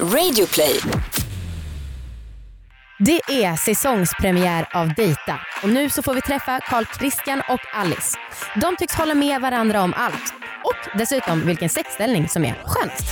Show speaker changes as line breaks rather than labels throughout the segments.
Radioplay.
Det är säsongspremiär av Dejta och nu så får vi träffa Carl Christian och Alice. De tycks hålla med varandra om allt och dessutom vilken sexställning som är skönast.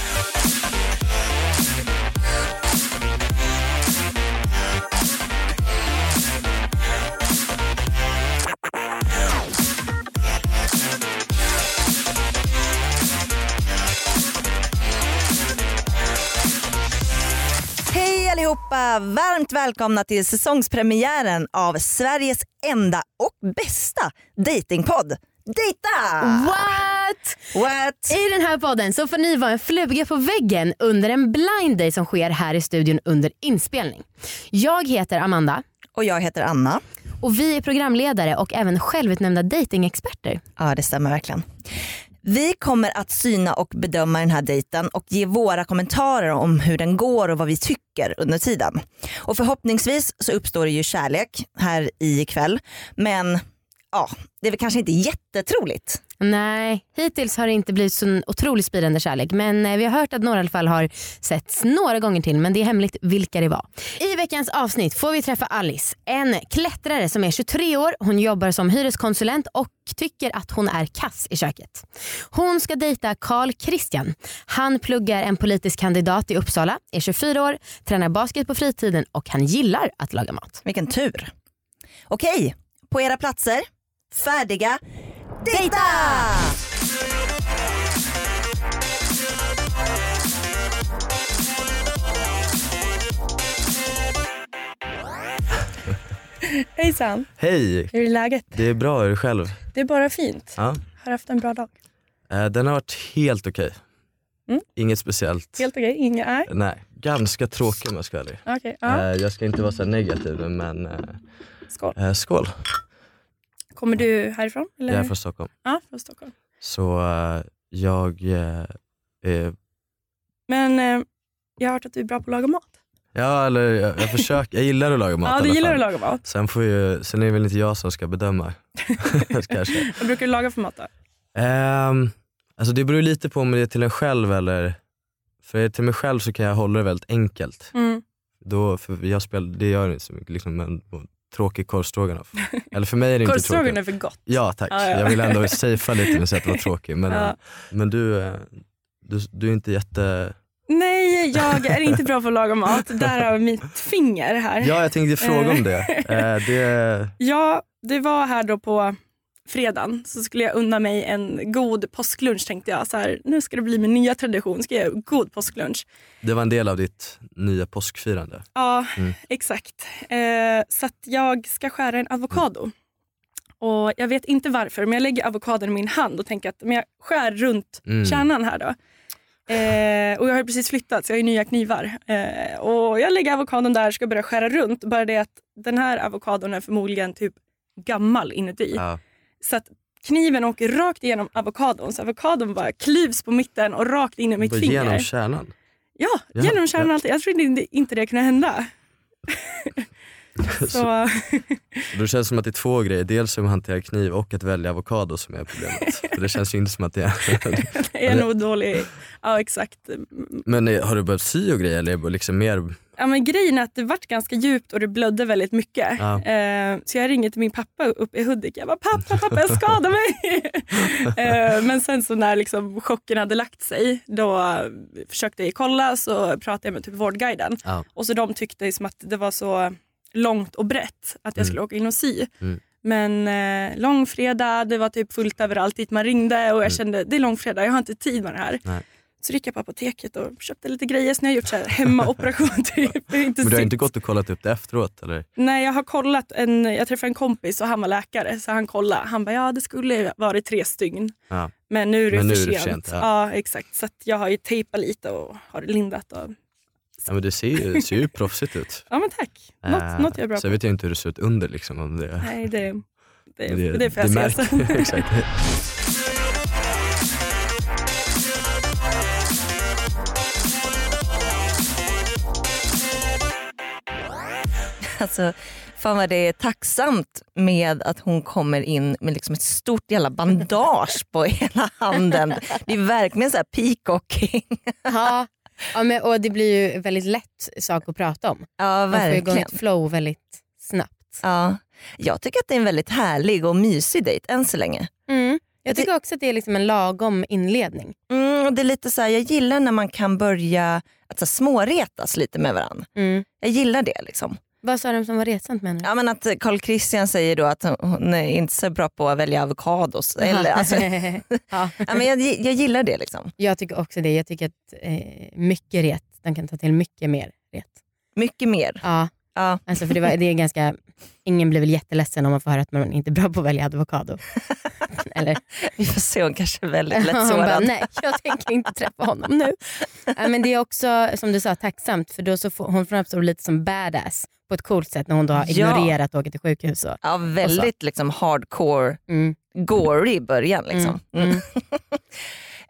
Allihopa! Varmt välkomna till säsongspremiären av Sveriges enda och bästa datingpodd. Dejta!
What?
What?
I den här podden så får ni vara en fluga på väggen under en blind date som sker här i studion under inspelning. Jag heter Amanda
Och jag heter Anna.
och vi är programledare och även självutnämnda datingexperter.
Ja det stämmer verkligen. Vi kommer att syna och bedöma den här dejten och ge våra kommentarer om hur den går och vad vi tycker under tiden. Och förhoppningsvis så uppstår det ju kärlek här ikväll. Men ja, det är väl kanske inte jättetroligt.
Nej, hittills har det inte blivit så otroligt spirande kärlek men eh, vi har hört att några i alla fall har setts några gånger till men det är hemligt vilka det var. I veckans avsnitt får vi träffa Alice, en klättrare som är 23 år, hon jobbar som hyreskonsulent och tycker att hon är kass i köket. Hon ska dejta Carl Christian. Han pluggar en politisk kandidat i Uppsala, är 24 år, tränar basket på fritiden och han gillar att laga mat.
Vilken tur. Okej, på era platser, färdiga, dejta!
Hejsan,
Hej!
hur är läget?
Det är bra, är du själv?
Det är bara fint.
Ja.
Har haft en bra dag.
Eh, Den har varit helt okej.
Mm.
Inget speciellt.
Helt okej, inga är?
Nej, ganska tråkig om jag ska vara ärlig.
Okej, ja.
Eh, Jag ska inte vara så här negativ men eh,
skål.
eh, skål.
Kommer du härifrån? Eller?
Jag är från Stockholm.
Ja, från Stockholm.
Så eh, jag, eh,
Men eh, jag har hört att du är bra på att laga mat.
ja eller jag, jag försöker, jag gillar att laga mat
ja, du
alla
gillar
fall.
att laga mat.
Sen, får ju, sen är det väl inte jag som ska bedöma. Kanske.
Vad brukar du laga för mat då?
Ehm, alltså det beror ju lite på om det är till en själv eller, för är det till mig själv så kan jag hålla det väldigt enkelt.
Mm.
Då, för jag spel, det gör inte så mycket, liksom en tråkig korvstroganoff. Eller för mig är det inte
Korvstroganoff
tråkigt.
är för gott.
Ja tack,
Ja, ja.
jag vill ändå safea lite med att säga att det var tråkigt. Men,
Ja.
eh, men du, eh, du, du är inte jätte...
Nej, jag är inte bra på att laga mat. Därav mitt finger här.
Ja jag tänkte fråga om det. Eh, det
Ja, det var här då på fredagen så skulle jag unna mig en god påsklunch tänkte jag. Så här, nu ska det bli min nya tradition, ska jag göra god påsklunch.
det var en del av ditt nya påskfirande.
Ja,
Mm.
exakt. Eh, så att jag ska skära en avokado. Och Jag vet inte varför, men jag lägger avokadon i min hand och tänker att men jag skär runt
Mm.
kärnan här. då. Eh, och Jag har precis flyttat så jag har nya knivar. Eh, och Jag lägger avokadon där och ska börja skära runt. Bara det att den här avokadon är förmodligen typ gammal inuti.
Ja.
Så att kniven åker rakt igenom avokadon. Så avokadon bara klyvs på mitten och rakt in i mitt finger.
Genom kärnan.
Ja,
Ja,
genom kärnan
ja.
alltid. Jag trodde inte, inte det kunde hända. så,
Då känns det som att det är två grejer, dels hur man hanterar kniv och att välja avokado som är problemet. För det känns ju inte som att det är...
det är nog dålig. Ja exakt.
Men eh, har du börjat sy och grejer eller är det liksom mer...
Ja, men grejen är att det vart ganska djupt och det blödde väldigt mycket.
Ja.
Eh, så jag ringer till min pappa uppe i Hudik. Jag bara pappa, pappa jag skadar mig. eh, men sen så när liksom chocken hade lagt sig då försökte jag kolla så pratade jag med typ Vårdguiden.
Ja.
Och så de tyckte som att det var så långt och brett att jag skulle åka in och sy.
Mm.
Men eh, långfredag, det var typ fullt överallt dit man ringde och jag kände det är långfredag, jag har inte tid med det här.
Nej.
Så gick jag på apoteket och köpte lite grejer. Så nu har jag gjort så här hemmaoperation. typ. Inte
Men du har inte gått och kollat upp det efteråt eller?
Nej jag har kollat, en, jag träffade en kompis och han var läkare så han kollade. Han bara ja det skulle varit tre stygn.
Ja.
Men nu är det,
Men
för,
är det
sent.
för sent, ja.
ja. exakt. Så jag har ju tejpat lite och har lindat. Och...
Ja, men det ser ju, ser ju proffsigt ut.
Ja men tack. Något,
Eh,
något jag är bra
Sen
på.
vet jag inte hur det ser ut under liksom. Om det,
Nej det, det,
det,
det, får jag se sen.
Alltså, fan vad det är tacksamt med att hon kommer in med liksom ett stort jävla bandage på hela handen. Det är verkligen så här peacocking.
Ja, Ja, men, och det blir ju väldigt lätt sak att prata om.
Ja
Man får igång
verkligen.
ett flow väldigt snabbt.
Ja. Jag tycker att det är en väldigt härlig och mysig dejt än så länge.
Mm. Jag tycker också att det är liksom en lagom inledning.
Mm, och det är lite så här, jag gillar när man kan börja att så småretas lite med varandra.
Mm.
Jag gillar det. liksom.
Vad sa de som var retsamt med henne?
Ja, men att Carl Christian säger då att hon är inte så bra på att välja avokados. Eller, alltså,
ja.
ja, men jag, jag gillar det. liksom.
Jag tycker också det. Jag tycker att eh, mycket ret, de kan ta till mycket mer ret.
Mycket mer.
Ja,
Ja.
alltså för det, var, det är ganska, ingen blir väl jätteledsen om man får höra att man inte är bra på att välja avokado. Eller?
Vi får se, hon kanske är väldigt lätt
Hon bara, nej jag tänker inte träffa honom nu. ja, men det är också som du sa tacksamt för då så får, hon framstår lite som badass på ett coolt sätt när hon då har
Ja.
ignorerat att åka till sjukhus. Och,
Ja, väldigt liksom, hardcore,
mm,
gory i början. Liksom.
mm, mm.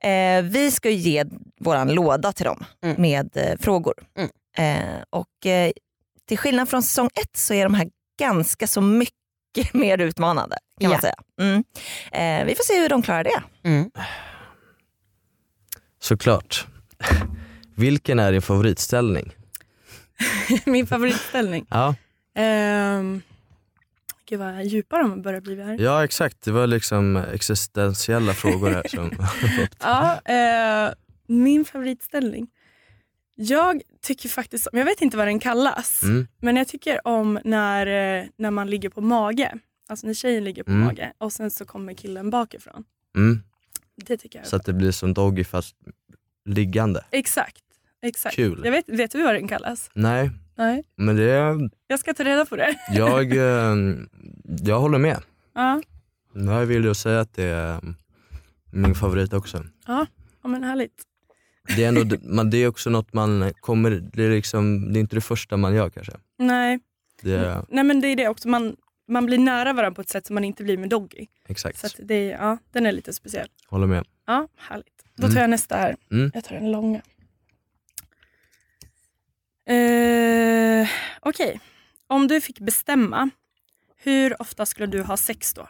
Eh, vi ska ju ge våran låda till dem
Mm.
med eh, frågor.
Mm.
Eh, och eh, till skillnad från säsong ett så är de här ganska så mycket mer utmanande. kan man
Ja.
säga. Mm. Eh, vi får se hur de klarar det.
Mm.
Såklart. Vilken är din favoritställning?
Min favoritställning.
Ja,
Ehm, gud vad djupa de börjar bli här.
ja exakt, det var liksom existentiella frågor här. Som
Ja, eh, min favoritställning. Jag tycker faktiskt, jag vet inte vad den kallas,
mm,
men jag tycker om när, eh, när man ligger på mage. Alltså när tjejen ligger på
Mm.
mage och sen så kommer killen bakifrån.
mm,
Det tycker jag.
så att det blir som Doggy fast liggande.
Exakt. Exakt.
Kul.
Jag vet, vet du vad den kallas?
Nej,
Nej.
men det
Jag ska ta reda på det.
jag, eh, jag håller med.
Ja,
Jag vill ju säga att det är min favorit också.
ja men härligt.
Det är, ändå, man, det är också något man kommer, det är, liksom, det är inte det första man gör kanske.
Nej.
Det är,
Nej men det är det också, man, man blir nära varandra på ett sätt som man inte blir med Doggy.
exakt,
Så det, ja, den är lite speciell.
håller med.
Ja, härligt. Då tar
Mm.
jag nästa här.
Mm.
Jag tar den långa. Eh, Okej, om du fick bestämma, hur ofta skulle du ha sex då?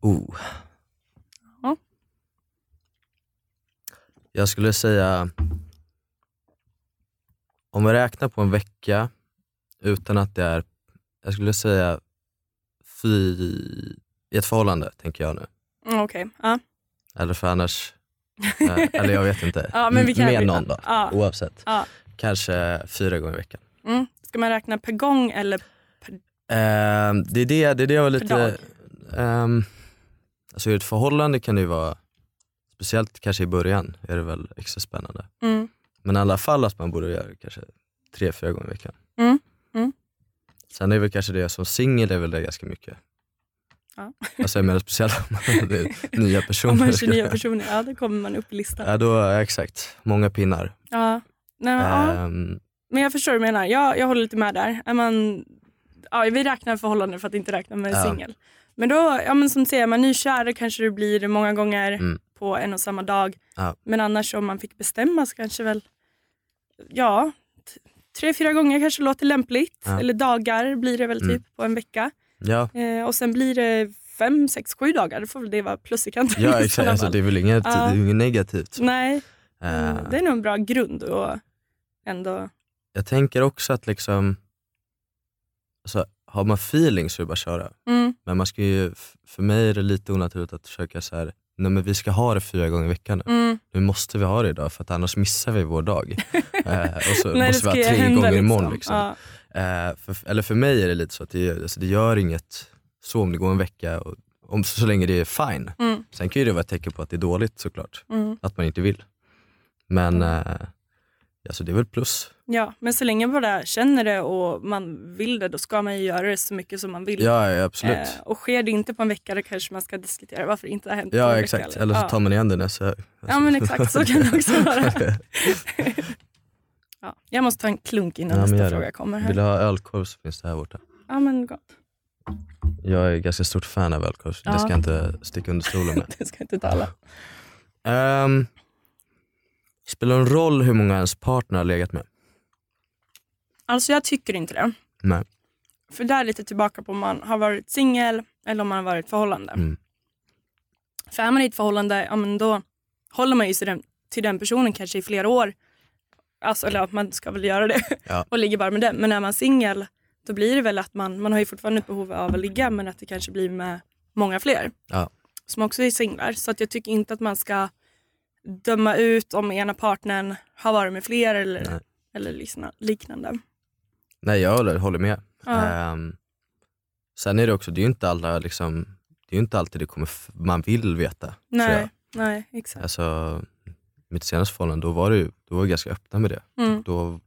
Oh.
Ja.
Jag skulle säga, om vi räknar på en vecka utan att det är, jag skulle säga fy, i ett förhållande tänker jag nu.
Mm, Okej, ja.
Eller för annars, eh, eller jag vet inte.
Ja, men vi kan-
Med någon då,
Ja.
oavsett.
Ja.
Kanske fyra gånger i veckan.
Mm. Ska man räkna per gång eller?
Ehm, det, är det, det är det jag var lite... Um, alltså i ett förhållande kan det ju vara, speciellt kanske i början, är det väl extra spännande.
Mm.
Men i alla fall att man borde göra det kanske tre, fyra gånger i veckan.
Mm, mm.
Sen är väl kanske det som singel är väl det ganska mycket.
Ja.
Alltså jag menar speciellt om man är nya personer.
Om man är 29 personer, ja då kommer man upp i listan.
Ja, då, exakt, många pinnar.
Ja. Nej, men, ja.
Ehm,
men jag förstår vad du menar. Jag, jag håller lite med där. Är man, ja, vi räknar förhållande för att inte räkna med
Ja.
singel. Men då, ja, men som säger, är man nykär kanske det blir många gånger
Mm.
på en och samma dag.
Ja.
Men annars om man fick bestämma så kanske väl, ja, tre, fyra gånger kanske låter lämpligt.
Ja.
Eller dagar blir det väl typ
Mm.
på en vecka.
Ja,
Eh, och sen blir det fem, sex, sju dagar. Då får väl det vara plus i kanten.
ja exakt, alltså, det är väl inget, det är inget negativt.
Nej, mm, det är nog en bra grund och ändå,
Jag tänker också att liksom, alltså, har man feeling så är det bara att köra.
mm,
Men man ska ju, för mig är det lite onaturligt att försöka så här, nej men vi ska ha det fyra gånger i veckan nu.
mm.
Nu måste vi ha det idag för att annars missar vi vår dag. eh, och så
Nej,
måste vi ha tre gånger
liksom.
imorgon. Liksom.
Ja.
Eh, för, eller för mig är det lite så att det, alltså, det gör inget så om det går en vecka, och, om, så länge det är fine.
Mm,
Sen kan ju det vara ett tecken på att det är dåligt såklart,
mm.
att man inte vill. Men eh, alltså, det är väl plus.
Ja, men så länge man bara känner det och man vill det, då ska man ju göra det så mycket som man vill.
Ja, ja absolut.
Eh, och sker det inte på en vecka, då kanske man ska diskutera varför det inte har hänt
ja
vecka.
exakt, eller så tar man igen det nästa alltså.
Ja men exakt, så kan det också vara. ja, jag måste ta en klunk innan
Ja,
nästa fråga kommer.
Vill du ha ölkorv så finns det här borta.
Ja men gott.
Jag är ganska stort fan av ölkorv, så det
Ja.
ska jag inte sticka under stolen med.
Det ska inte tala.
Um, spelar det en roll hur många ens partner har legat med?
Alltså jag tycker inte det.
Nej.
För där är lite tillbaka på om man har varit singel eller om man har varit i förhållande.
Mm.
För är man i ett förhållande, ja, men då håller man ju sig till den personen kanske i flera år. Alltså, eller man ska väl göra det
Ja.
och ligger bara med den. Men är man singel då blir det väl att man, man har ju fortfarande ett behov av att ligga men att det kanske blir med många fler.
Ja.
Som också är singlar. Så att jag tycker inte att man ska döma ut om ena partnern har varit med fler eller,
Nej.
eller likna- liknande.
Nej jag håller, håller med.
Ja.
Ehm, sen är det också, det är ju inte alla liksom, det är inte alltid det kommer, man vill veta.
Nej, nej exakt.
Alltså, mitt senaste förhållande, då var, det, ju- då var vi ganska öppna med det.
Mm.
Då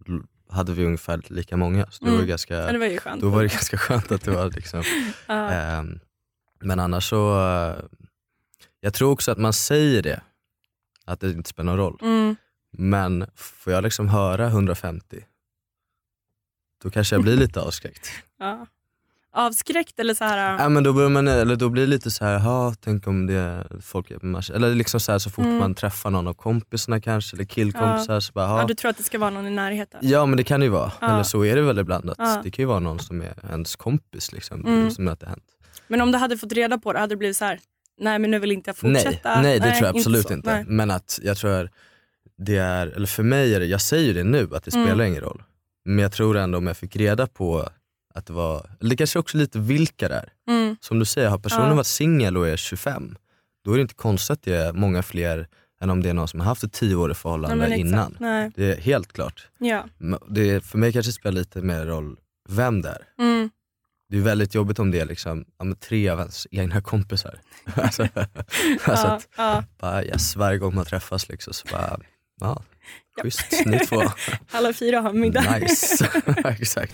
hade vi ungefär lika många, så det
Mm.
var ju ganska,
Ja, det var ju skönt.
då var det ganska skönt att det var liksom
Ja.
Ehm, men annars så, eh, jag tror också att man säger det, att det inte spelar någon roll.
Mm.
Men får jag liksom höra 150, då kanske jag blir lite avskräckt.
Ja. Avskräckt eller så här.
Ja, men då, börjar man, eller då blir det lite så här, "Ha, tänk om det är folk. Eller liksom så, här, så fort
Mm.
man träffar någon av kompisarna kanske, eller killkompisar. Så bara,
ja,
"Ha."
du tror att det ska vara någon i närheten?
Ja men det kan det ju vara,
Ja.
eller så är det väl ibland. Att
Ja.
Det kan ju vara någon som är ens kompis liksom,
Mm.
som att det hänt.
Men om du hade fått reda på det, hade det blivit så här. nej men nu vill inte jag
Nej,
fortsätta?
nej det tror jag
inte
absolut inte.
Nej.
Men att jag tror det är, eller för mig är det, jag säger det nu att det
Mm.
spelar ingen roll. Men jag tror ändå om jag fick reda på att det var, eller det kanske också lite vilka det är.
Mm.
Som du säger, har personen
Ja.
varit singel och är 25, då är det inte konstigt att det är många fler än om det är någon som har haft ett tioårigt
Ja,
förhållande
exakt.
innan.
Nej.
Det är helt klart.
Ja.
Det, för mig kanske det spelar lite mer roll vem det är.
Mm.
Det är väldigt jobbigt om det är liksom, ja, tre av ens egna kompisar. alltså, alltså
ja.
att
ja.
bara yes, varje gång man träffas liksom så bara, ja, schysst ni två.
Alla fyra har middag.
nice. Exakt.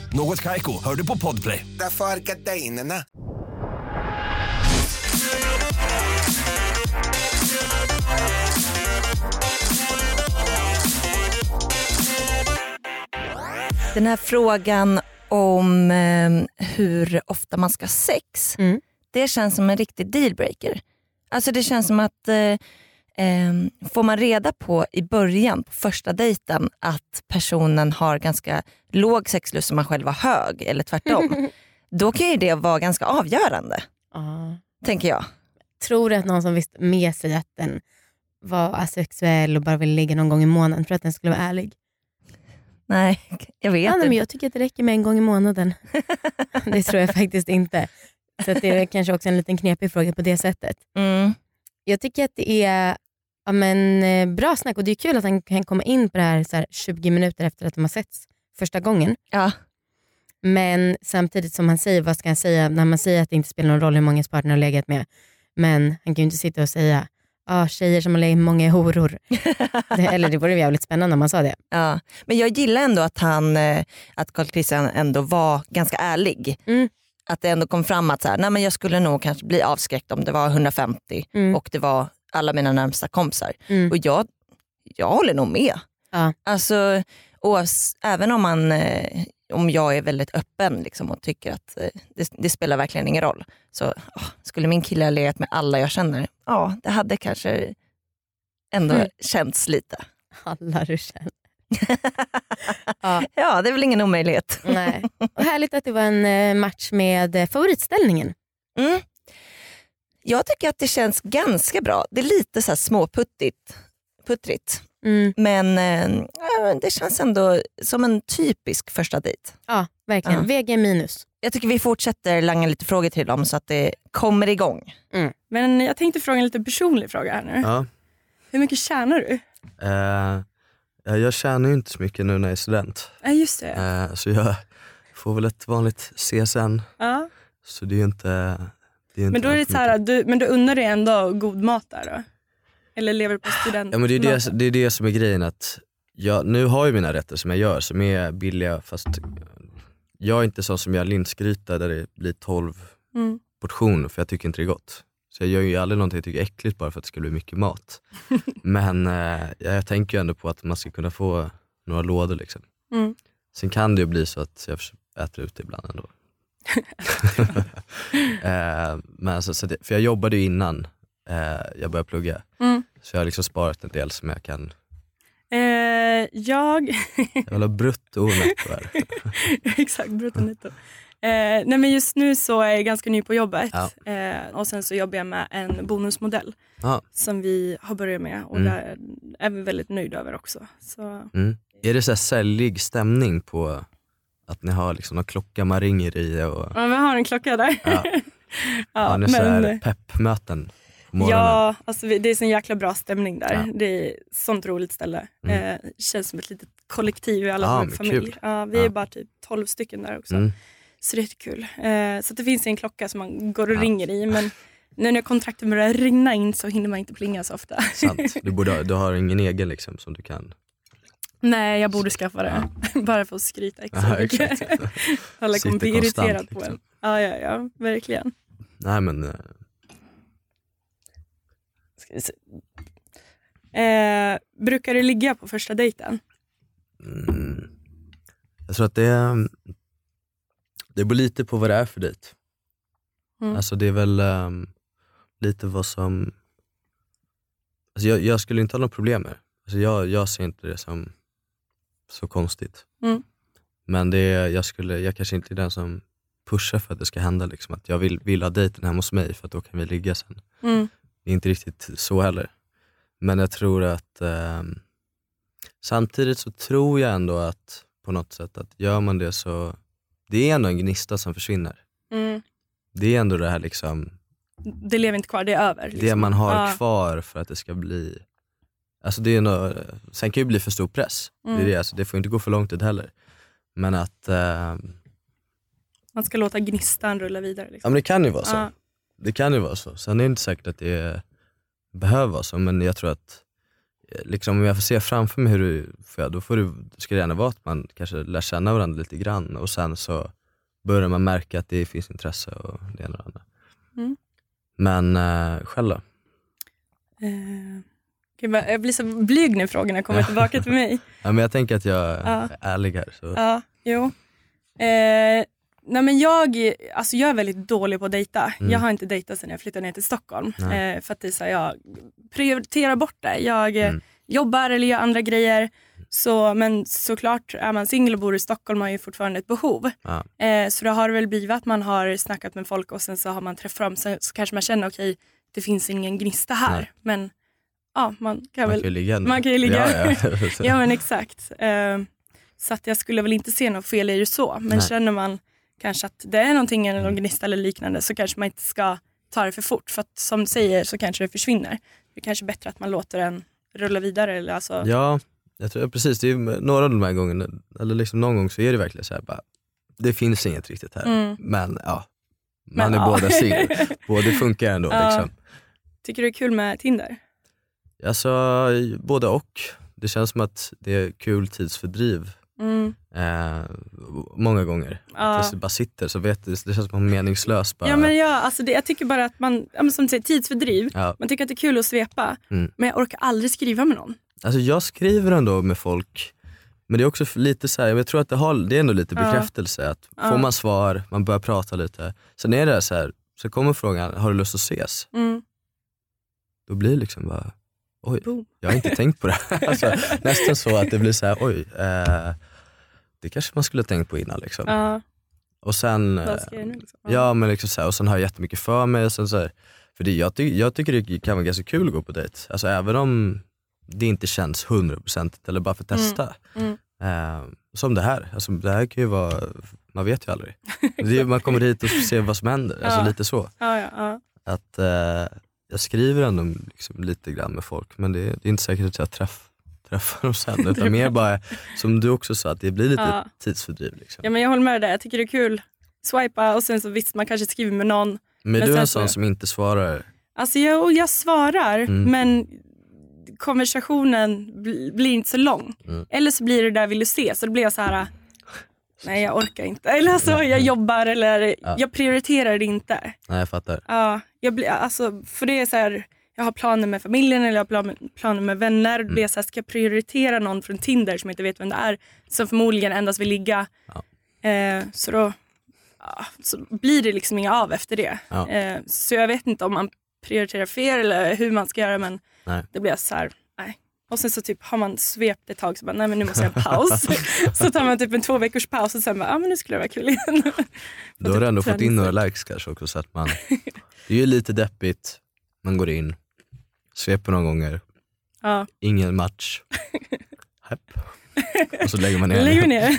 Något Kaiko, hör du på Podplay.
Därför är gardinerna.
Den här frågan om eh, hur ofta man ska ha sex,
Mm.
det känns som en riktig dealbreaker. Alltså det känns som att eh, eh, får man reda på i början, på första dejten, att personen har ganska låg sexlust som man själv har hög, eller tvärtom, då kan ju det vara ganska avgörande,
Ja.
tänker jag.
Tror du att någon som visste med sig att den var asexuell och bara ville ligga någon gång i månaden för att den skulle vara ärlig?
Nej, jag vet
Ja,
inte.
men jag tycker att det räcker med en gång i månaden. det tror jag faktiskt inte. Så det är kanske också en liten knepig fråga på det sättet.
Mm.
Jag tycker att det är ja, men, eh, bra snack och det är kul att han kan komma in på det här, så här 20 minuter efter att de har setts första gången.
Ja.
Men samtidigt som han säger, vad ska han säga när man säger att det inte spelar någon roll hur många partner har legat med. Men han kan ju inte sitta och säga ah, tjejer som har legat med många är horor. det, eller det vore jävligt spännande om man sa det.
Ja. Men jag gillar ändå att han, eh, att Carl Christian ändå var ganska ärlig.
Mm.
Att det ändå kom fram att så här, nej men jag skulle nog kanske bli avskräckt om det var 150
Mm.
och det var alla mina närmsta kompisar.
Mm.
Och jag, jag håller nog med.
Ja.
Alltså, oavs- även om, man, eh, om jag är väldigt öppen liksom, och tycker att eh, det, det spelar verkligen ingen roll. Så åh, skulle min kille ha legat med alla jag känner, ja det hade kanske ändå
Mm.
känts lite.
Alla du känner. ja,
Ja, det är väl ingen omöjlighet.
nej. Och härligt att det var en eh, match med favoritställningen.
Mm. Jag tycker att det känns ganska bra. Det är lite så här småputtigt, puttrigt.
Mm.
Men eh, det känns ändå som en typisk första dejt.
Ja, verkligen.
Ja.
VG minus.
Jag tycker vi fortsätter langa lite frågor till dem så att det kommer igång.
Men jag tänkte fråga en lite personlig fråga här nu.
Ja.
Hur mycket tjänar du?
Ja, jag tjänar ju inte så mycket nu när jag är student.
Ja just det.
Eh, så jag får väl ett vanligt CSN.
Ja.
Så det är ju inte...
Men då är det så här, du, men du unnar dig ändå god mat där då? Eller lever du på student?
Ja, men det, är det, det är det som är grejen att jag, nu har jag mina rätter som jag gör som är billiga fast jag är inte sån som gör linsgryta där det blir 12
Mm.
portioner för jag tycker inte det är gott. Så jag gör ju aldrig någonting jag tycker är äckligt bara för att det ska bli mycket mat. Men eh, jag tänker ju ändå på att man ska kunna få några lådor liksom.
Mm.
Sen kan det ju bli så att jag äter ut det ibland ändå. eh, men alltså, så det, för jag jobbade ju innan eh, jag började plugga.
Mm.
Så jag har liksom sparat en del som jag kan,
Eh, jag...
jag vill ha brutto och netto här.
Exakt, bruttonetto. Eh, nej men just nu så är jag ganska ny på jobbet
Ja.
eh, och sen så jobbar jag med en bonusmodell
Ja.
som vi har börjat med och
Mm.
där är vi väldigt nöjda över också. Så,
Mm. Är det så här säljig stämning på att ni har liksom någon klocka man ringer i och
ja, vi har en klocka där.
ja,
Ja,
har ni
men-
peppmöten?
Ja, alltså det är sån jäkla bra stämning där.
Ja.
Det är sånt roligt ställe.
Mm.
Eh, känns som ett litet kollektiv i alla
Ja,
som är familj. Ja, vi är bara typ 12 stycken där också.
Mm.
Så det är kul. Eh, så det finns en klocka som man går och ringer i. Men nu när kontrakten börjar rinna in så hinner man inte plinga så ofta.
Sant. Du, borde, du har ingen egen liksom som du kan...
Nej, jag borde skaffa det. Bara för att skryta extra
Ja, exakt.
Alla kommer bli
Sitter konstant,
irriterad på
liksom.
en. Ja, ja, ja, verkligen.
Nej men, eh.
Eh, brukar du ligga på första dejten?
mm, jag tror att det, är- det beror lite på vad det är för dejt.
Mm.
Alltså det är väl ehm, lite vad som... Alltså jag, jag skulle inte ha något problem med det. alltså jag, jag ser inte det som så konstigt.
Mm.
Men det är, jag, skulle, jag kanske inte är den som pushar för att det ska hända. Liksom. Att jag vill, vill ha dejten hemma hos mig för att då kan vi ligga sen.
Mm.
Det är inte riktigt så heller. Men jag tror att ehm, samtidigt så tror jag ändå att på något sätt att gör man det så, det är ändå en gnista som försvinner.
Mm.
Det är ändå det här liksom,
Det lever inte kvar, det är över.
det
liksom.
man har
Ja.
kvar för att det ska bli Alltså det är nå sen kan det ju bli för stor press, det, är
Mm.
det, alltså det får inte gå för lång tid heller. Men att, ehm,
Man ska låta gnistan rulla vidare.
ja
Liksom.
men det kan ju vara så.
Ja.
Det kan ju vara så. Sen är det inte säkert att det behöver vara så, men jag tror att eh, liksom, om jag får se framför mig hur du, ja, då får du, ska det gärna vara att man kanske lär känna varandra lite grann och sen så börjar man märka att det finns intresse och det ena och det andra.
Mm.
Men eh, själv då?
Eh, jag blir så blyg när frågorna kommer tillbaka till mig.
Ja, men jag tänker att jag
Ja.
är ärlig här. Så.
Ja, jo. Eh, nej men jag, alltså jag är väldigt dålig på att dejta.
Mm.
Jag har inte dejtat sedan jag flyttade ner till Stockholm. Eh, för att det så här, jag prioriterar bort det. Jag eh,
Mm.
jobbar eller gör andra grejer. Så, men såklart, är man singel och bor i Stockholm har man ju fortfarande ett behov.
Ja.
Eh, så det har väl blivit att man har snackat med folk och sen så har man träffat dem. Så, så kanske man känner okej, det finns ingen gnista här.
Nej.
Men ja, man kan
Man
väl
kan ligga
man kan ju ligga.
Ja, ja.
Ja men exakt. Eh, så att jag skulle väl inte se något fel i det så. Men
Nej.
känner man kanske att det är någonting, eller någon gnista eller liknande så kanske man inte ska ta det för fort. För att som du säger så kanske det försvinner. Det är kanske bättre att man låter den rulla vidare. Eller alltså,
Ja, jag tror, precis. Det är några av de här gångerna, eller liksom någon gång så är det verkligen så här, bara, det finns inget riktigt här.
Mm.
Men ja, man
Men,
är
ja.
båda singel. Båda funkar ändå.
Ja.
Liksom.
Tycker du det är kul med Tinder?
Alltså, både och. Det känns som att det är kul tidsfördriv
Mm.
eh, många gånger.
Ja.
Att jag bara sitter så vet det, det känns som att man är meningslös. Bara.
Ja, men ja, alltså det, jag tycker bara att man, som du säger, tidsfördriv.
Ja.
Man tycker att det är kul att svepa.
Mm.
Men jag orkar aldrig skriva med någon.
Alltså jag skriver ändå med folk, men det är också lite så här, jag tror att det, har, det är ändå lite
Ja.
bekräftelse. Att
Ja.
Får man svar, man börjar prata lite, sen är det så här, så kommer frågan, har du lust att ses?
Mm.
Då blir det liksom bara, oj,
Boom.
jag har inte tänkt på det. alltså, nästan så att det blir så här, oj, eh, det kanske man skulle ha tänkt på innan. Liksom.
Ja,
Och sen,
vad
eh,
ska jag nu? Liksom?
ja, men liksom så här, och sen har jag jättemycket för mig. Och sen så här, för det, jag, ty, jag tycker det kan vara ganska kul att gå på dejt. Alltså, även om det inte känns 100% eller bara för att testa.
Mm.
Eh, som det här. Alltså, det här kan ju vara, man vet ju aldrig. Det är, man kommer hit och ser vad som händer. Alltså,
Ja.
lite så.
Ja, ja.
Att eh, Jag skriver ändå liksom lite grann med folk men det, det är inte säkert att jag träff, träffar dem sen. Utan mer bara, som du också sa, att det blir lite
Ja.
tidsfördriv. Liksom.
Ja, men jag håller med dig. Jag tycker det är kul. Swipa och sen så visst man kanske skriver med någon.
Men,
men
du är en
så-
sån som inte svarar.
Alltså jag, jag svarar
Mm.
men konversationen bl- blir inte så lång.
Mm.
Eller så blir det där vill du se så då blir jag så här. Nej jag orkar inte. Eller alltså jag jobbar eller
Ja.
jag prioriterar det inte.
Nej jag fattar.
Ja, jag blir, alltså, för det är så här, jag har planer med familjen eller jag har plan- planer med vänner.
Mm.
Det är så här, ska jag prioritera någon från Tinder som jag inte vet vem det är som förmodligen endast vill ligga. Eh, så då ja, så blir det liksom inga av efter det.
Ja.
Eh, så jag vet inte om man prioriterar fel eller hur man ska göra men
Nej.
det blir så här. Och sen så typ har man svept ett tag så bara, nej men nu måste jag ha en paus. så tar man typ en två veckors paus och sen bara, ja men nu skulle det vara kul igen.
Då har du ändå fått in några likes kanske också så att man, det är ju lite deppigt, man går in, sveper några gånger,
ja.
ingen match, Hepp. och så lägger man ner.
Lägger ner.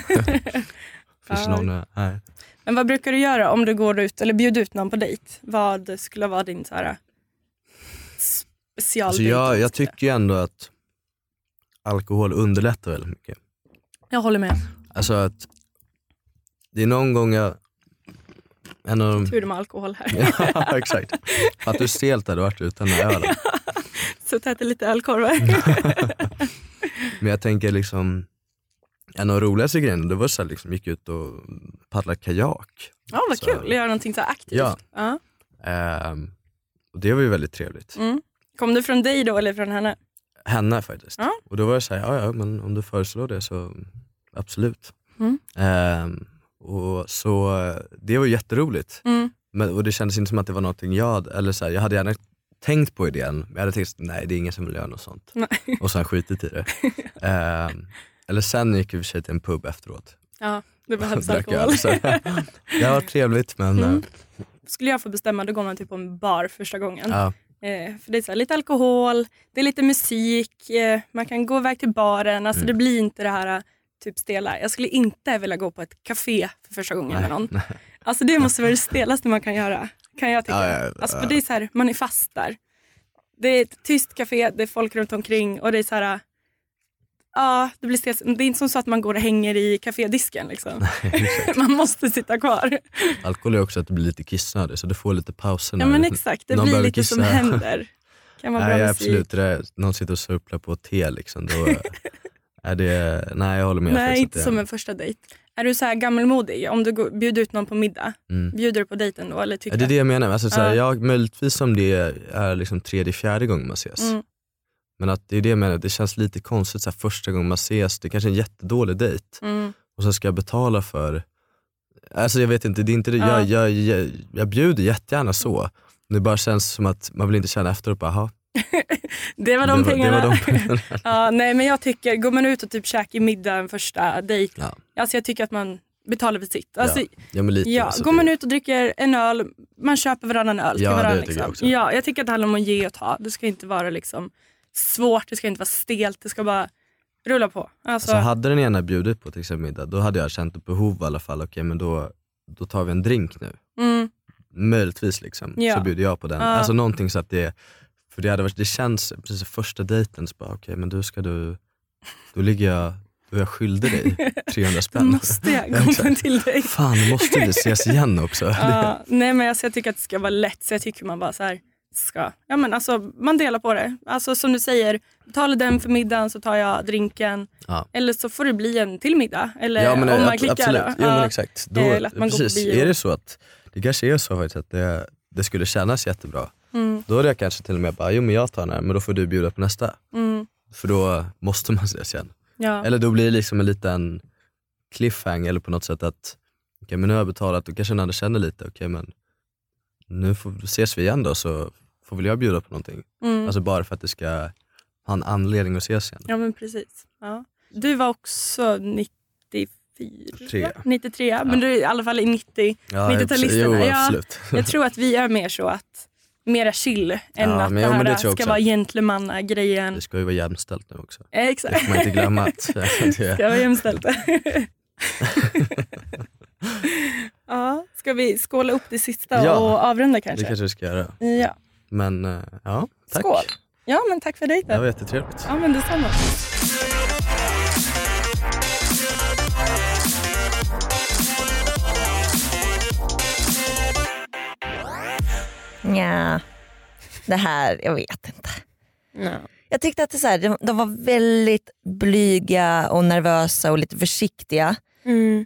Finns
Ja.
någon, nej.
Men vad brukar du göra om du går ut eller bjuder ut någon på dejt? Vad skulle vara din så här specialdejt?
Alltså jag, jag tycker ju ändå att alkohol underlättar väldigt mycket.
Jag håller med.
Alltså att det är någon gång jag, en av de,
Tur de har alkohol här.
ja exakt, att du stelt hade varit utan den här ölen.
Så att äter lite ölkorvar.
Men jag tänker liksom, en av de roligaste grejerna det var så här, liksom, gick ut och paddlade kajak.
Ja vad
Så-
kul, göra någonting så här aktivt.
Ja.
Ja.
Ehm, och det var ju väldigt trevligt.
Mm. Kom det från dig då eller från henne?
Henne faktiskt.
Ja.
Och då var jag såhär, ja ja men om du föreslår det så absolut.
Mm.
Ehm, och så det var jätteroligt.
Mm.
Men, och det kändes inte som att det var någonting jag eller så här, jag hade gärna tänkt på idén, men jag hade tänkt nej det är ingen som vill göra något sånt.
Nej.
Och sen skitit i det. Ehm, eller sen gick vi för sig till en pub efteråt.
Ja, det behövs alkohol.
så det var trevligt men
Mm.
eh,
Skulle jag få bestämma då går man typ på en bar första gången.
ja,
Eh, för det är så här, lite alkohol, det är lite musik, eh, man kan gå iväg till baren. Alltså
Mm.
Det blir inte det här eh, typ stela. Jag skulle inte vilja gå på ett café för första gången med någon. Alltså det måste vara det stelaste man kan göra. Kan jag tycka.
Ja, ja.
Alltså, för det är så här, man är fast där. Det är ett tyst café, det är folk runt omkring och det är så här. Ja, det blir stelt. Det är inte som så att man går och hänger i kafédisken. Liksom. man måste sitta kvar.
Alkohol är också att du blir lite kissnödig så du får lite pauser
Ja men exakt, det blir lite som
kissa.
händer. Kan bra
Nej
musik.
absolut, det där, någon sitter och surplar på te liksom. Då är det, nej jag håller med.
Nej, inte som en första dejt. Är du så här gammelmodig? Om du går, bjuder ut någon på middag,
mm.
bjuder du på dejten då? Eller tycker
ja, Det är det jag menar, alltså, så här,
Ja.
jag, möjligtvis om det är liksom tredje, fjärde gången man ses.
Mm.
Men att det är det jag menar, det känns lite konstigt så här, första gången man ses, det är kanske är en jättedålig dejt
Mm.
och så ska jag betala för, alltså jag vet inte, det är inte det,
Ja.
jag, jag, jag, jag bjuder jättegärna så. Det bara känns som att man vill inte känna efteråt, bara, "Jaha,
Det var de
det
pengarna.
det var de pengarna.
ja, nej, men jag tycker, går man ut och typ käkar middag en första dejt,
Ja.
alltså jag tycker att man betalar för sitt. Alltså, ja.
Ja, men lite, alltså,
går
det-
man ut och dricker en öl, man köper varannan öl till
Ja, det
varandra.
jag
Liksom.
också.
Ja, jag tycker att det handlar om att ge och ta. Det ska inte vara liksom svårt, det ska inte vara stelt, det ska bara rulla på. Alltså,
Alltså hade den ena bjudit på till exempel middag, då hade jag känt ett behov i alla fall, okej men då, då tar vi en drink nu.
mm,
Möjligtvis liksom,
Ja.
så bjuder jag på den.
Ja.
Alltså någonting så att det, för det hade varit, det känns, precis första dejten, så bara okej men du ska du, då ligger jag, är jag skyldig dig 300
då
spänn.
måste jag
Ja,
komma till dig.
Fan, måste vi ses igen också.
Ja, nej men alltså, jag tycker att det ska vara lätt så jag tycker man bara så här ska, ja men alltså man delar på det. Alltså som du säger, betalar den för middagen så tar jag drinken.
Ja.
Eller så får det bli en till middag. Eller
Ja men
om man
ab-
klickar
absolut,
då.
jo, men exakt. Då,
Eller att man går på
precis,
bio.
är det så att, det kanske är så faktiskt att det, det skulle kännas jättebra.
Mm,
Då hade jag kanske till och med bara, jo men jag tar den här, men då får du bjuda på nästa.
mm,
För då måste man ses igen.
ja.
Eller då blir det liksom en liten cliffhanger eller på något sätt att, okej men nu har jag betalat, då kanske den andra känner lite, okej men nu får, ses vi igen då så får väl jag bjuda på någonting.
Mm.
Alltså bara för att det ska ha en anledning att ses igen.
ja men precis. Ja. Du var också 94?
Tre.
93, men du är i alla fall i 90.
Ja,
90-talisterna,
Jo
ja.
absolut.
Jag tror att vi är mer så att mera chill än
Ja,
att
men
det här
det
ska
också.
vara gentlemannagrejen.
Det ska ju vara jämställt nu också.
Eh,
Det
Exakt.
får man inte glömma. Att, det,
Ska vara jämställt. ja, ska vi skåla upp det sista
Ja,
och avrunda
det
kanske?
kanske vi ska göra.
Ja.
Men eh, ja, tack.
Skål. ja, men tack för
Det
dejten.
var jättetrevligt.
Ja, men detsamma.
Nja, det här, jag vet inte.
Ja.
Jag tyckte att det så här, de, de var väldigt blyga och nervösa och lite försiktiga.
Mm.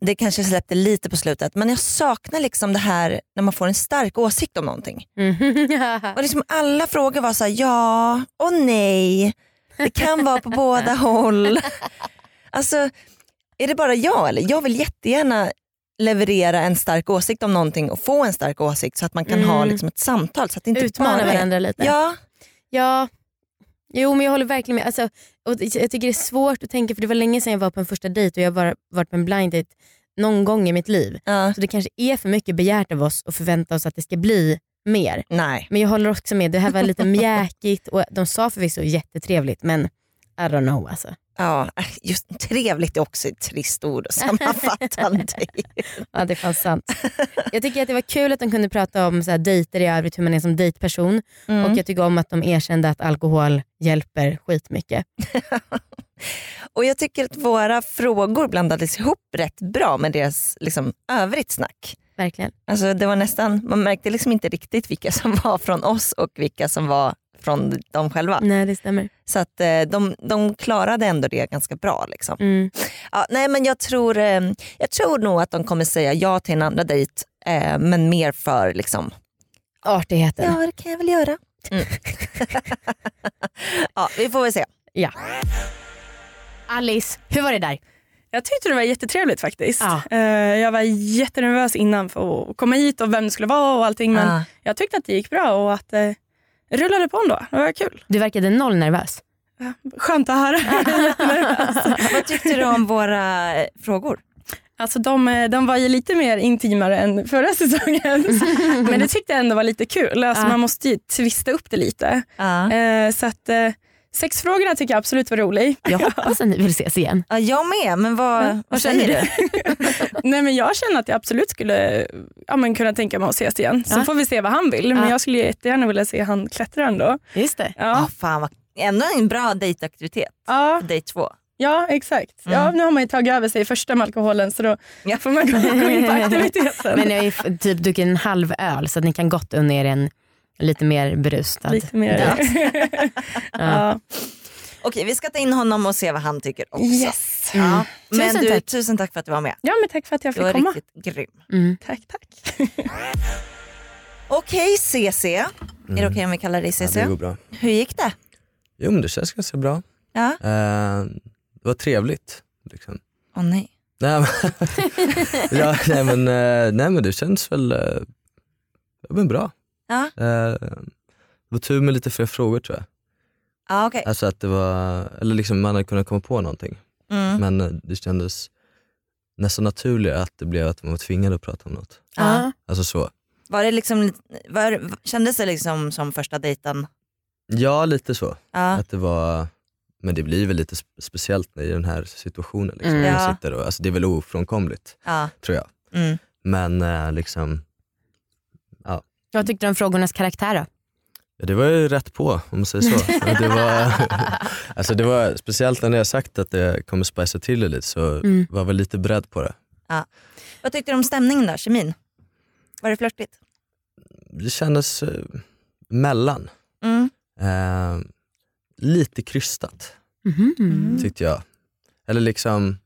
Det kanske släppte lite på slutet men jag saknar liksom det här när man får en stark åsikt om någonting. Och liksom alla frågor var så här, ja och nej, det kan vara på båda håll. Alltså är det bara jag eller? Jag vill jättegärna leverera en stark åsikt om någonting och få en stark åsikt så att man kan
Mm.
ha liksom ett samtal. Så att det inte
Utmana
bara
varandra lite.
Ja,
Ja, jo men jag håller verkligen med. Alltså, och jag tycker det är svårt att tänka för det var länge sedan jag var på en första dejt och jag har varit på en blind date någon gång i mitt liv.
ja.
Så det kanske är för mycket begärt av oss att förvänta oss att det ska bli mer.
Nej.
Men jag håller också med, det här var lite mjäkigt och de sa förvisso jättetrevligt men I don't know alltså.
Ja, äh, just trevligt är också ett trist ord att sammanfatta.
Ja det är fan sant. Jag tycker att det var kul att de kunde prata om så här, dejter i övrigt, hur man är som dejtperson.
Mm.
Och jag tycker om att de erkände att alkohol hjälper skitmycket.
Och jag tycker att våra frågor blandades ihop rätt bra med deras liksom, övrigt snack.
Verkligen.
Alltså, det var nästan, man märkte liksom inte riktigt vilka som var från oss och vilka som var från dem själva.
Nej det stämmer.
Så att eh, de, de klarade ändå det ganska bra. Liksom.
Mm.
Ja, nej, men jag, tror, eh, jag tror nog att de kommer säga ja till en andra dejt eh, men mer för liksom,
Artigheten.
ja det kan jag väl göra. Mm. ja, vi får väl se.
Ja. Alice, hur var det där?
Jag tyckte det var jättetrevligt faktiskt.
Ja.
Eh, Jag var jättenervös innan för att komma hit och vem det skulle vara och allting men
Ah.
jag tyckte att det gick bra och att rullade på ändå. Det var kul.
Du verkade noll nervös.
Skönt att höra.
Vad tyckte du om våra eh, frågor?
alltså de, eh, de var ju lite mer intimare än förra säsongen. men det tyckte jag ändå var lite kul. Alltså
Ja.
Man måste ju twista upp det lite.
Ja.
Eh, Så att sexfrågorna tycker jag absolut var rolig.
Jag hoppas att ni vill ses igen.
Ja, jag med, men vad,
vad
vad
känner
du?
Nej, men jag känner att jag absolut skulle ja, men kunna tänka mig att ses igen. Så
Ja.
får vi se vad han vill. Men
Ja.
jag skulle jättegärna vilja se han klättra ändå.
Just det.
Ja.
Ja,
fan vad, ändå en bra dejtaktivitet
ja,
för dejt två.
ja exakt. Ja, nu har man ju tagit över sig första med alkoholen så då
Ja.
får man gå in på aktiviteten.
Men ni har ju typ druckit en halv öl så att ni kan gott unna er en lite mer berusad
Lite mer.
dejt.
ja.
Okej, vi ska ta in honom och se vad han tycker också.
Yes.
Ja. Men
Tusen
du,
tack.
tusen tack för att du var med.
ja, men tack för att jag
Du
fick
var
komma.
riktigt grym.
Mm.
Tack, tack.
Okej CC, är det okej om vi kallar dig
Ja,
CC?
det går bra.
Hur gick det?
Jo men det känns ganska bra.
Ja.
Eh, det var trevligt. Liksom.
Åh nej.
Nej, men, ja, nej, men, eh, nej men det känns väl eh, ja, men bra.
Ja.
Eh, det var tur med lite fler frågor tror jag.
Ja, okej.
Alltså att det var, eller liksom man hade kunnat komma på någonting.
Mm.
Men eh, det kändes nästan naturligare att det blev att man var tvingad att prata om något.
Ja.
Alltså så.
Var det liksom, var, kändes det liksom som första dejten?
Ja lite så.
Ja.
Att det var, men det blir väl lite spe- speciellt i den här situationen. Liksom.
Mm.
Man sitter och, alltså, det är väl ofrånkomligt
ja.
tror jag.
Mm.
Men eh, liksom,
Vad tyckte du om frågornas karaktär då?
ja, det var ju rätt på om man säger så. Det, var, alltså, det var speciellt när jag sagt att det kommer spicea till det lite så
Mm.
var jag väl lite beredd på det.
Vad tyckte du om stämningen då, kemin? Var det flörtigt?
Det kändes eh, mellan.
Mm.
Eh, lite krystat
Mhm.
tyckte jag. Eller liksom,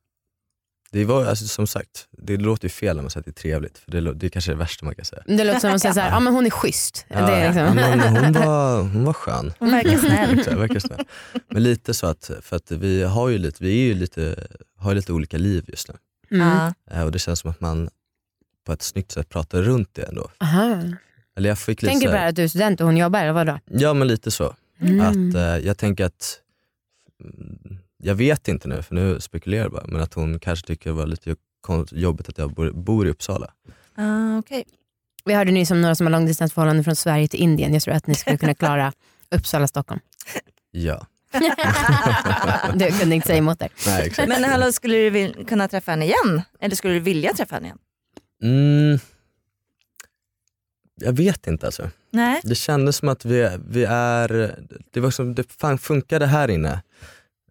det var alltså, som sagt, det låter ju fel när man säger att det är trevligt för det, det är kanske det värsta man kan säga.
Det låter som att säga såhär, ja men hon är schysst. det är
ja,
liksom.
men hon, var, hon var skön.
Hon verkar snäll.
Verkar snäll. Men lite så att, för att vi har ju lite, vi är ju lite, har ju lite olika liv just nu.
Mm.
Ja.
Eh, Och det känns som att man på ett snyggt sätt pratar runt det ändå.
Aha.
Eller jag fick lite
Tänker du bara att du är student och hon jobbar eller vadå?
Ja men lite så.
Mm.
Att, eh, jag tänker att, jag vet inte nu för nu spekulerar jag bara, men att hon kanske tycker det var lite jobbigt att jag bor, bor i Uppsala.
Ah, okej.
Vi hörde nyss om några som har långdistansförhållanden från Sverige till Indien. Jag tror att ni skulle kunna klara Uppsala, Stockholm.
Ja,
Du kunde inte säga emot där.
nej exakt.
Men hallå, skulle du kunna träffa henne igen? Eller skulle du vilja träffa henne igen?
Mm, jag vet inte alltså.
Nej.
Det kändes som att vi, vi är, det var som det funkade här inne.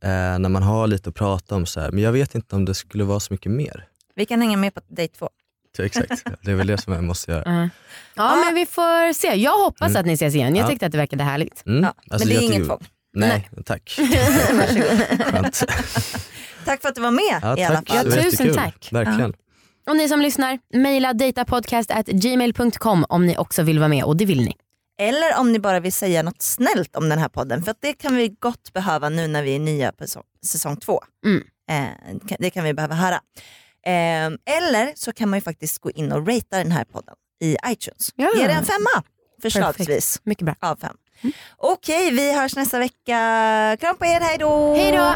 Eh, när man har lite att prata om så här. men jag vet inte om det skulle vara så mycket mer.
Vi kan hänga med på dejt två.
Så exakt, det är väl det som jag måste göra.
Ja. ja men vi får se. Jag hoppas
Mm.
att ni ses igen. Jag
Ja.
tyckte att det verkade härligt.
Mm,
Ja,
alltså
men det är inget tvång.
Nej, tack.
Varsågod.
Skönt.
Tack för att du var med
Ja,
i alla
tack.
fall.
Var
tusen tack.
Verkligen.
Och ni som lyssnar, mejla datapodcast@gmail.com om ni också vill vara med och det vill ni.
Eller om ni bara vill säga något snällt om den här podden. För det kan vi gott behöva nu när vi är nya på säsong, två.
Mm.
Eh, det kan vi behöva höra. Eh, eller så kan man ju faktiskt gå in och ratea den här podden i iTunes.
Ja.
Ge den en femma förslagsvis
Perfekt. Mycket bra.
av fem. Okej, vi hörs nästa vecka. Kram på er, hej då!
Hej då!